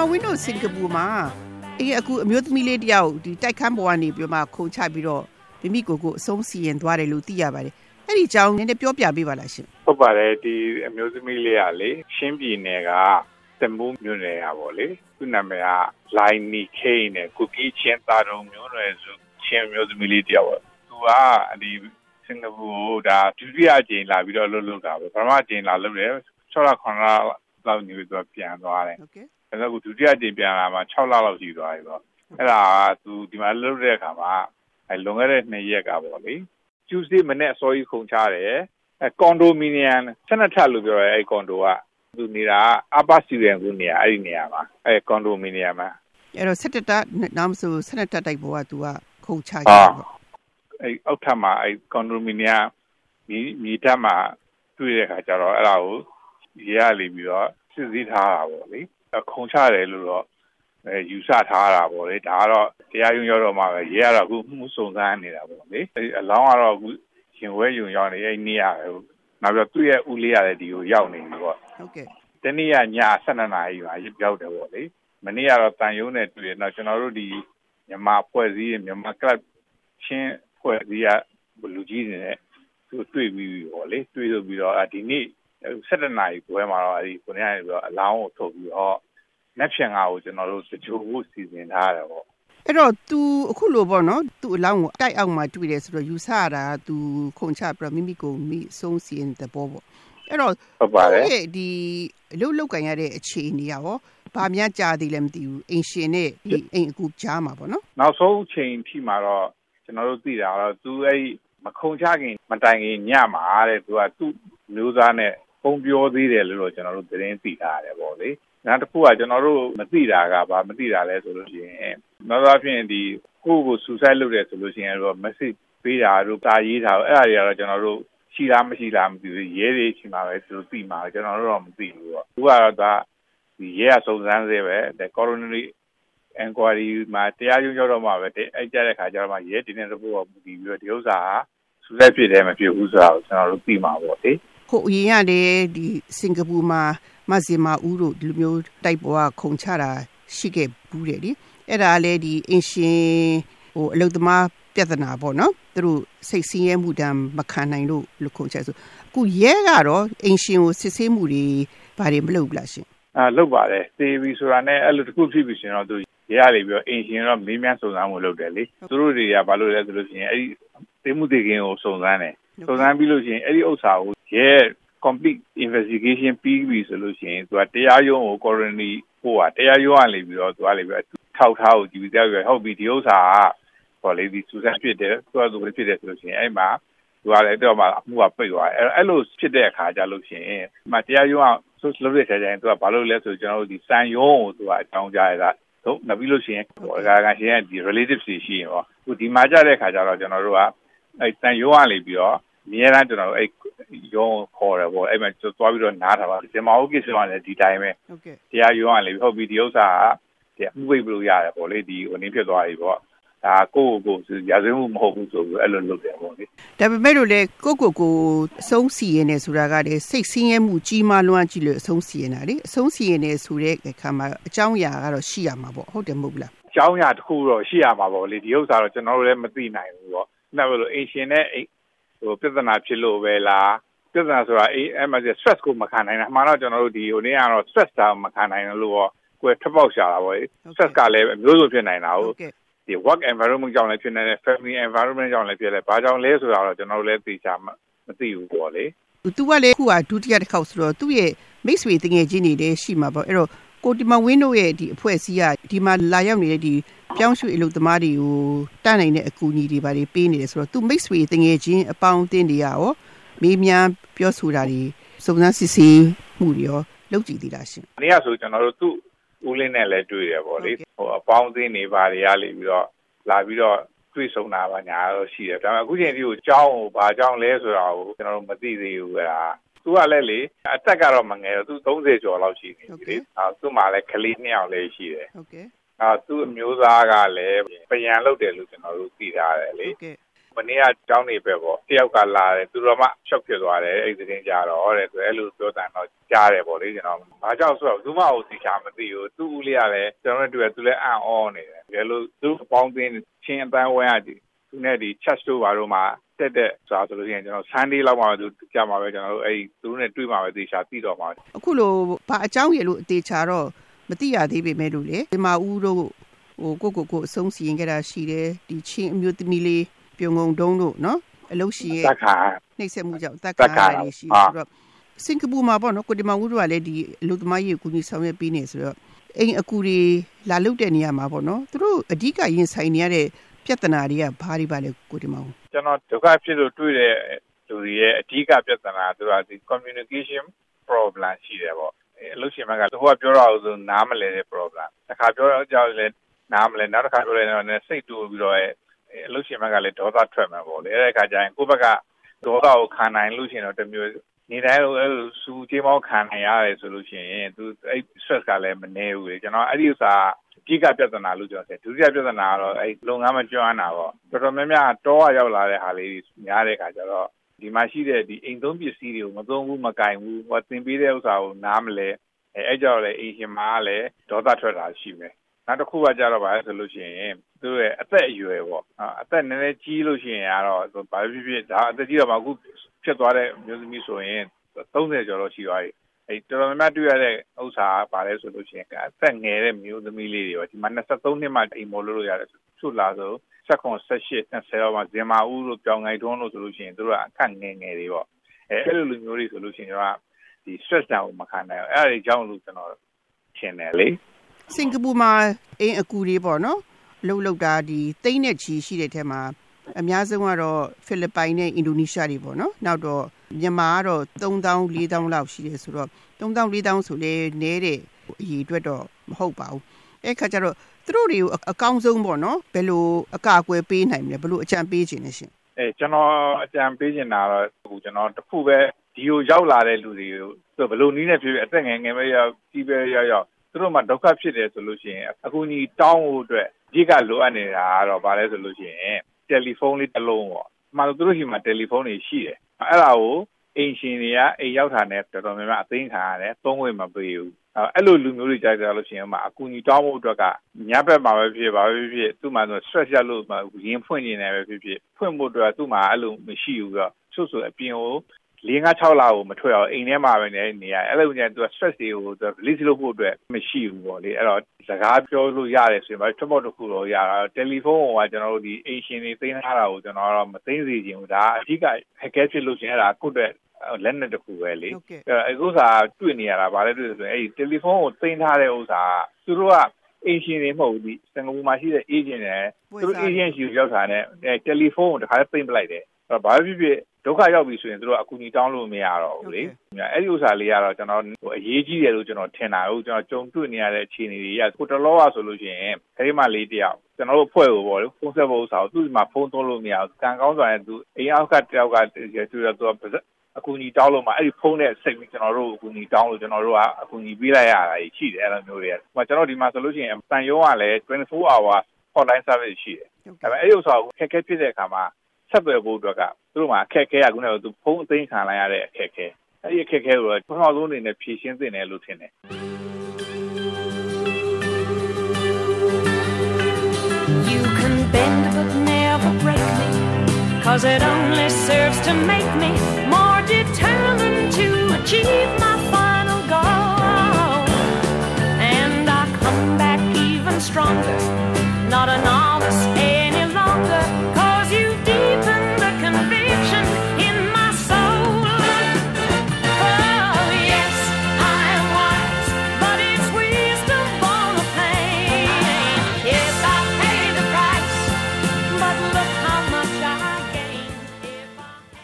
ဒီမှာဝင်းတို့စင်ကာပူမှာအေးအခုအမျိုးသမီးလေးတယောက်ဒီတိုက်ခန်းပေါ်ကနေပြီးမှခုံချပြီးတော့မိမိကိုယ်ကိုအဆုံးစီရင်သွားတယ်လို့သိရပါတယ်အဲ့ဒီအကြောင်းနည်းနည်းပြောပြပေးပါလားရှင်ဟုတ်ပါတယ်ဒီအမျိုးသမီးလေးကလေရှင်းပြည်နယ်ကတမူးမြို့နယ်ကပေါ့လေသူ့နာမည်ကလိုင်းနီခိန်နဲ့ကုကီချင်းတာတော်မျိုးနွယ်စုချင်းမျိုးသမီးလေးတယောက်သူကဒီစင်ကာပူဒါဒုတိယအကြိမ်လာပြီးတော့လှုပ်လှုပ်တာပဲပထမအကြိမ်လာလှုပ်တယ်6လ9လလောက်နေပြီးတော့ပြန်သွားတယ်ဟုတ်ကဲ့ ဒါဆိုဒုတိယအကြိမ်ပြန်လာမှ6လလောက်ရှိသွားပြီပေါ့အဲ့ဒါကသူဒီမှာလှုပ်တဲ့အခါမှာအဲလွန်ခဲ့တဲ့2ရက်ကပေါ့လေ Tuesday မနေ့အစောကြီးခုံချတယ်အဲကွန်ဒိုမီနီယမ်12ထပ်လို့ပြောရဲအဲကွန်ဒိုကသူနေတာအပါစီရန်ကူနေရအဲ့ဒီနေရာမှာအဲကွန်ဒိုမီနီယမ်မှာအဲ့တော့17တက်နောက်ဆို17တက်တိုက်ပေါ်ကသူကခုံချကြတယ်ပေါ့အဲအောက်ထပ်မှာအဲကွန်ဒိုမီနီယမ်မြေမြေတက်မှာတွေ့တဲ့အခါကျတော့အဲ့ဒါကိုရေရလေပြီးတော့စစ်စည်းထားတာပေါ့လေ ခုံချတယ်လို့တော့အဲယူဆထားတာပေါ့လေဒါကတော့တရားရုံးရောက်တော့မှပဲရေရတော့အခုမှုစုံစမ်းနေတာပေါ့လေအဲအလောင်းကတော့အခုရှင်ဝဲယုံရောက်နေအဲ့နေရနောက်ပြီးတော့သူ့ရဲ့ဦးလေးရတယ်ဒီကိုရောက်နေပြီပေါ့ဟုတ်ကဲ့တနေ့ကည12နာရီမှာရောက်တယ်ပေါ့လေမနေ့ကတော့တန်ယုံနဲ့တွေ့ရတော့ကျွန်တော်တို့ဒီမြန်မာဖွဲ့စည်းမြန်မာကလပ်ချင်းဖွဲ့စည်းရလူကြီးတွေနဲ့သူတွေ့ပြီးပြီပေါ့လေတွေ့လို့ပြီးတော့ဒီနေ့ 7နာရီခွဲမှာတော့အဲဒီကိုနေရပြီးတော့အလောင်းကိုထုတ်ပြီးတော့လက်ဖြန်ကားကိုကျွန်တော်တို့တချို့ကိုစီစဉ်ထားရတယ်ပေါ့အဲ့တော့ तू အခုလိုပေါ့နော် तू အလောင်းကိုတိုက်အောက်မှာတွေ့တယ်ဆိုတော့ယူဆရတာ तू ခုန်ချပြီးတော့မိမိကိုမိဆုံးစီရင်တဲ့ပေါ်ပေါ့အဲ့တော့ဟုတ်ပါတယ်ဒီအလုတ်လောက်ကန်ရတဲ့အခြေအနေရောဘာများကြာသေးလဲမသိဘူးအိမ်ရှင်နဲ့ဒီအိမ်အကူကြားမှာပေါ့နော်နောက်ဆုံးချိန်ထိမှာတော့ကျွန်တော်တို့သိတာတော့ तू အဲ့မခုံချခင်မတိုင်ခင်ညမှာတဲ့ तू ကသူ့မျိုးသားနဲ့ ပုံပြောသေးတယ်လို့ကျွန်တော်တို့သတင်းသိထားရတယ်ပေါ့လေနောက်တစ်ခုကကျွန်တော်တို့မသိတာကဘာမသိတာလဲဆိုလို့ရှိရင်နောက်သားဖြင့်ဒီကိုယ့်ကိုဆူဆိုက်လုပ်တယ်ဆိုလို့ရှိရင်တော့ message ပေးတာတို့တာရေးတာအဲ့ဒါတွေကတော့ကျွန်တော်တို့ရှိလားမရှိလားမသိဘူးရဲတွေရှိမှာပဲသူတို့သိမှာပဲကျွန်တော်တို့တော့မသိဘူးပေါ့သူကတော့ဒါဒီရဲအစုံစမ်းသေးပဲ the coronary inquiry မှာတရားရုံးရောက်တော့မှပဲအဲ့ကြတဲ့ခါကျတော့မှရဲတင်တဲ့ report ကိုမူတည်ပြီးတော့ဒီဥစ္စာကဆူဆက်ဖြစ်တယ်မဖြစ်ဘူးဆိုတာကိုကျွန်တော်တို့သိမှာပေါ့လေ ခုအရင်ကလည်းဒီစင်ကာပူမှာမဇင်မာဦးတို့ဒီလိုမျိုးတိုက်ပေါ်ကခုံချတာရှိခဲ့ဘူးတယ်လေအဲ့ဒါလည်းဒီအင်ရှင်ဟိုအလုသမားပြဿနာပေါ့နော်သူတို့စိတ်ဆင်းရဲမှုတမ်းမခံနိုင်လို့လို့ခုံချက်ဆိုအခုရဲကတော့အင်ရှင်ကိုစစ်ဆေးမှုတွေဘာတွေမလုပ်ဘူးလားရှင်အာလုပ်ပါတယ်သေပြီဆိုတာနဲ့အဲ့လိုတစ်ခုဖြစ်ပြီရှင်တော့သူရဲရတယ်ပြီးတော့အင်ရှင်တော့မေးမြန်းစုံစမ်းမှုလုပ်တယ်လေသူတို့တွေကဘာလို့လဲဆိုလို့ရှိရင်အဲ့ဒီသေမှုသေခင်ကိုစုံစမ်းတယ်စုံစမ်းပြီးလို့ရှိရင်အဲ့ဒီဥစ္စာကို ရဲ complete investigation ပြီးပြီဆိုလို့ရှိရင်သူကတရားရုံးကို colony ပို့တာတရားရုံးကနေပြီးတော့သူကလေပြီးထောက်ထားကိုကြည့်ပြီးတော့ဟုတ်ပြီဒီဥစ္စာကဟောလေဒီစူဆန်ဖြစ်တယ်သူကသူဖြစ်တယ်ဆိုလို့ရှိရင်အဲ့မှာသူကလည်းတော့မှအမှုကပိတ်သွားအဲ့အဲ့လိုဖြစ်တဲ့အခါကျလို့ရှိရင်ဒီမှာတရားရုံးကဆိုလုပ်တဲ့ခါကျရင်သူကဘာလို့လဲဆိုကျွန်တော်တို့ဒီစံရုံးကိုသူကအကြောင်းကြားရတာဟုတ်နောက်ပြီးလို့ရှိရင်ဟိုအကာကရှင်ကဒီ relative ရှိရင်ဟောခုဒီမှာကြတဲ့ခါကျတော့ကျွန်တော်တို့ကအဲ့စံရုံးကနေပြီးတော့အများအားကျွန်တော်တို့အဲ့ ရုံးခေါ်တယ်ပေါ့အဲ့မှာသွားပြီးတော့နားထားပါဒီမှာဟုတ်ကိစ္စကလည်းဒီတိုင်းပဲဟုတ်ကဲ့တရားရုံးကလည်းဟုတ်ပြီဒီဥစ္စာကဒီအမှုပိတ်လို့ရတယ်ပေါ့လေဒီဟိုနည်းဖြစ်သွားပြီပေါ့ဒါကိုကိုကိုရာဇဝမှုမဟုတ်ဘူးဆိုပြီးအဲ့လိုလုပ်တယ်ပေါ့လေဒါပေမဲ့လို့လေကိုကိုကိုအဆုံးစီရင်နေဆိုတာကလေစိတ်ဆင်းရဲမှုကြီးမားလွန်းကြည့်လို့အဆုံးစီရင်တာလေအဆုံးစီရင်နေဆိုတဲ့အခါမှာအကြောင်းအရာကတော့ရှိရမှာပေါ့ဟုတ်တယ်မဟုတ်လားအကြောင်းအရာတစ်ခုတော့ရှိရမှာပေါ့လေဒီဥစ္စာတော့ကျွန်တော်တို့လည်းမသိနိုင်ဘူးပေါ့နောက်လို့အင်ရှင်နဲ့ဟိုပြဿနာဖြစ်လို့ပဲလား ပြဿနာဆိုတာအေးအဲ့မှာ stress ကိုမခံနိုင်တာအမှန်တော့ကျွန်တော်တို့ဒီဟိုနေ့ကတော့ stress တာမခံနိုင်လို့ပေါ့ကိုယ်ထပ်ပေါက်ရှာတာပေါ့ stress ကလည်းမျိုးစုံဖြစ်နိုင်တာဟုတ်ဒီ work environment ကြောင့်လည်းဖြစ်နေတယ် family environment ကြောင့်လည်းဖြစ်တယ်ဘာကြောင့်လဲဆိုတာတော့ကျွန်တော်တို့လည်းသိချာမသိဘူးပေါ့လေသူကလည်းခုကဒုတိယတစ်ခေါက်ဆိုတော့သူ့ရဲ့မိတ်ဆွေတငယ်ချင်းတွေလည်းရှိမှာပေါ့အဲ့တော့ကိုဒီမှာဝင်းတို့ရဲ့ဒီအဖွဲ့အစည်းကဒီမှာလာရောက်နေတဲ့ဒီပြောင်းရွှေ့အလုပ်သမားတွေကိုတတ်နိုင်တဲ့အကူအညီတွေပါပေးနေတယ်ဆိုတော့သူမိတ်ဆွေတငယ်ချင်းအပေါင်းအသင်းတွေရော မေးမြန်းပြောဆိုတာတွေစုံစမ်းစစ်ဆေးမှုတွေရောလုပ်ကြည့်သေးလားရှင်။နေ့ကဆိုကျွန်တော်တို့သူ့ဦးလင်းနဲ့လည်းတွေ့တယ်ပေါ့လေ။ဟိုအပေါင်းအသင်းတွေပါတွေရလိပြီးတော့လာပြီးတော့တွေ့ဆုံတာပါညာတော့ရှိတယ်။ဒါပေမဲ့အခုချိန်ထိကိုကြောင်းကိုဘာကြောင်းလဲဆိုတာကိုကျွန်တော်တို့မသိသေးဘူးကွာ။သူကလည်းလေအသက်ကတော့မငယ်တော့သူ30ကျော်လောက်ရှိနေပြီလေ။အဲသူ့မှာလည်းကလေးနှစ်ယောက်လည်းရှိတယ်။ဟုတ်ကဲ့အာသူ့အမျိုးသားကလည်းပယံလုပ်တယ်လို့ကျွန်တော်တို့သိထားတယ်လေ မနေ့ကကျောင်းနေပဲပေါ့တယောက်ကလာတယ်သူတော်မှရှော့ဖြစ်သွားတယ်အဲ့ဒီသတင်းကြတော့တဲ့ဆိုအဲ့လိုပြောတာတော့ကြားတယ်ပေါ့လေကျွန်တော်ဘာကြောင့်ဆိုတော့ဘူးမအောင်သိချာမသိဘူးသူ့ဦးလေးကလည်းကျွန်တော်တို့ကသူလည်းအံ့ဩနေတယ်ဒါလို့သူ့ပေါင်းတင်ချင်းအပန်းဝဲရဒီသူနဲ့ဒီ chat တို့ဘာလို့မှတက်တဲ့ဆိုတာဆိုလို့ရှိရင်ကျွန်တော် Sunday လောက်မှသူကြာမှာပဲကျွန်တော်တို့အဲ့သူတို့နဲ့တွေ့မှာပဲသေချာသိတော့မှာအခုလိုဘာအကြောင်းရလို့အသေးချာတော့မသိရသေးပေမဲ့လို့လေဒီမှာဦးတို့ဟိုကိုကိုကိုအဆုံးစီရင်ခဲ့တာရှိတယ်ဒီချင်းအမျိုးသမီးလေး ပြုံငုံတုံးတို့နော်အလုပ်ရှိရဲ့နှိမ့်ဆက်မှုကြောင့်တက်ခါရရှိဆိုတော့စင်ကာပူမှာပေါ့နော်ကိုဒီမဝူတို့ကလည်းဒီအလုပ်သမားရေးကိုကူညီဆောင်ရွက်ပေးနေဆိုတော့အိမ်အကူတွေလာလုပ်တဲ့နေရာမှာပေါ့နော်သူတို့အဓိကရင်ဆိုင်နေရတဲ့ပြဿနာတွေကဘာတွေပါလဲကိုဒီမဝူကျွန်တော်ဒုက္ခဖြစ်လို့တွေ့တဲ့လူတွေရဲ့အဓိကပြဿနာသူကဒီ communication problem ရှိတယ်ပေါ့အလုပ်ရှင်မကသူကပြောတော့ဆိုနားမလဲတဲ့ problem တစ်ခါပြောတော့ကြောက်လဲနားမလဲနောက်တစ်ခါပြောလဲတော့စိတ်တူပြီးတော့ အလုပ်ရှင်ဘက်ကလည်းဒေါသထွက်မှာပေါ့လေအဲ့ဒီအခါကျရင်ကိုယ့်ဘက်ကဒေါသကိုခံနိုင်လို့ရှိရင်တော့တမျိုးနေတိုင်းအဲ့လိုစူးကြေးမောင်းခံနိုင်ရတယ်ဆိုလို့ရှိရင်သူအဲ့ stress ကလည်းမနေဘူးလေကျွန်တော်အဲ့ဒီဥစ္စာအဓိကပြဿနာလို့ပြောတယ်ဒုတိယပြဿနာကတော့အဲ့လုပ်ငန်းမကျွမ်းတာပေါ့တော်တော်များများတောကရောက်လာတဲ့ဟာလေးများတဲ့အခါကျတော့ဒီမှာရှိတဲ့ဒီအိမ်သုံးပစ္စည်းတွေကိုမသုံးဘူးမကင်ဘူးဟောသင်ပေးတဲ့ဥစ္စာကိုနားမလဲအဲအဲ့ကြောင့်လေအိမ်ရှင်မကလည်းဒေါသထွက်တာရှိမယ်နောက်တစ်ခုကကြတော့ဗါလဲဆိုလို့ရှိရင် သူ့ရဲ့အသက်အရွယ်ပေါ့အသက်နည်းနည်းကြီးလို့ရှိရင်ကတော့ဘာဖြစ်ဖြစ်ဒါအသက်ကြီးတော့မှအခုဖြစ်သွားတဲ့မျိုးသမီးဆိုရင်30ကျော်တော့ရှိသွားပြီအဲတော်တော်များများတွေ့ရတဲ့ဥစ္စာကဘာလဲဆိုလို့ရှိရင်အသက်ငယ်တဲ့မျိုးသမီးလေးတွေပေါ့ဒီမှာ23နှစ်မှအိမ်မော်လို့လို့ရတယ်သူ့လာဆို16 18 20တော့မှဇင်မာဦးလို့ပြောင်းငိုင်တွန်းလို့ဆိုလို့ရှိရင်တို့ကအခက်ငယ်ငယ်တွေပေါ့အဲအဲ့လိုလူမျိုးတွေဆိုလို့ရှိရင်တော့ဒီ stress တောင်မခံနိုင်ဘူးအဲ့ဒါတွေကြောင့်လို့ကျွန်တော်ထင်တယ်လေစင်ကာပူမှာအင်းအကူတွေပေါ့နော် လှုပ်လှုပ်တာဒီတိမ့်နဲ့ချီရှိတဲ့ထဲမှာအများဆုံးကတော့ဖိလစ်ပိုင်နဲ့အင်ဒိုနီးရှားတွေပေါ့နော်နောက်တော့မြန်မာကတော့3000 4000လောက်ရှိတယ်ဆိုတော့3000 4000ဆိုလေနဲတဲ့အရေးအတွက်တော့မဟုတ်ပါဘူးအဲ့ခါကျတော့သူတို့တွေကိုအကောင်းဆုံးပေါ့နော်ဘယ်လိုအကာအကွယ်ပေးနိုင်မလဲဘယ်လိုအကြံပေးခြင်းလဲရှင်အဲကျွန်တော်အကြံပေးချင်တာတော့ဟိုကျွန်တော်တခုပဲဒီကိုရောက်လာတဲ့လူတွေကိုဘယ်လိုနည်းနဲ့ဖြစ်ဖြစ်အသက်ငယ်ငယ်ပဲရောက်ကြီးပဲရောက်ရောက်သူတို့မှဒုက္ခဖြစ်တယ်ဆိုလို့ရှိရင်အကူကြီးတောင်းဖို့အတွက် အဓိကလိုအပ်နေတာကတော့ဘာလဲဆိုလို့ရှိရင်တယ်လီဖုန်းလေးတစ်လုံးပေါ့။မှသူတို့ရှိမှာတယ်လီဖုန်းတွေရှိတယ်။အဲ့ဒါကိုအိမ်ရှင်တွေကအိမ်ရောက်တာနဲ့တော်တော်များများအသိခံရတယ်။သုံးဝင်မပေးဘူး။အဲ့လိုလူမျိုးတွေကြိုက်ကြလို့ရှိရင်မှအကူကြီးတောင်းဖို့အတွက်ကညဘက်မှာပဲဖြစ်ပါပဲဖြစ်သူ့မှာဆို stress ရလို့မှရင်ဖွင့်နေတယ်ပဲဖြစ်ဖြစ်ဖွင့်ဖို့အတွက်သူ့မှာအဲ့လိုမရှိဘူးတော့ချို့ဆိုအပြင်ကို ၄၅6လကိုမထွက်အောင်အိမ်ထဲမှာပဲနေနေရအဲ့လိုညသူက stress တွေကိုသူ release လုပ်ဖို့အတွက်မရှိဘူးပေါ့လေအဲ့တော့စကားပြောလို့ရတယ်ဆိုရင်ဘာထွက်ဖို့တစ်ခုတော့ရတာတယ်လီဖုန်းကကျွန်တော်တို့ဒီအိမ်ရှင်တွေသိမ်းထားတာကိုကျွန်တော်တော့မသိစေချင်ဘူးဒါအဓိက hacker ဖြစ်လို့ရှင်အဲ့ဒါကိုယ့်အတွက်လက်နဲ့တစ်ခုပဲလေအဲ့ဥစ္စာတွေ့နေရတာဗာလဲတွေ့ဆိုရင်အဲ့ဒီတယ်လီဖုန်းကိုသိမ်းထားတဲ့ဥစ္စာသူတို့ကအိမ်ရှင်တွေမဟုတ်ဘူးဒီစင်ကာပူမှာရှိတဲ့ agent တွေသူတို့ agent ရှိရောက်တာနဲ့တယ်လီဖုန်းကိုတခါလေးသိမ်းပလိုက်တယ်အဲ့ တော့ဘာဖြစ်ဖြစ်ဒုက္ခရောက်ပြီဆိုရင်တို့အကူအညီတောင်းလို့မရတော့ဘူးလေအဲ့ဒီဥစ္စာလေးကတော့ကျွန်တော်ဟိုအရေးကြီးတယ်လို့ကျွန်တော်ထင်တာဟုတ်ကျွန်တော်ကြုံတွေ့နေရတဲ့အခြေအနေတွေကကိုတလောကဆိုလို့ရှိရင်ခရီးမလေးတယောက်ကျွန်တော်တို့ဖွဲ့ကိုပေါ့လေဖုန်းဆက်ဖို့ဥစ္စာကိုသူ့မှာဖုန်းသုံးလို့မရဘူးကံကောင်းစွာနဲ့သူအိမ်အောက်ကတယောက်ကသူကသူကအကူအညီတောင်းလို့မှအဲ့ဒီဖုန်းနဲ့စိတ်ပြီးကျွန်တော်တို့အကူအညီတောင်းလို့ကျွန်တော်တို့ကအကူအညီပေးလိုက်ရတာရှိတယ်အဲ့လိုမျိုးတွေက။ဟိုကျွန်တော်ဒီမှာဆိုလို့ရှိရင်တန်ရုံးကလည်း24 hour hotline service ရှိတယ်။ဒါပေမဲ့အဲ့ဒီဥစ္စာကိုခက်ခဲဖြစ်တဲ့အခါမှာ ဆက်သွယ်ဖို့အတွက်ကသူတို့မှာအခက်အခဲကခုနကသူဖုန်းသိမ်းခံလိုက်ရတဲ့အခက်အခဲအဲ့ဒီအခက်အခဲကိုပထမဆုံးအနေနဲ့ဖြေရှင်းသင့်တယ်လို့ထင်တယ် 'Cause it only serves to make me more determined to achieve my final goal. And I come back even stronger, not enough.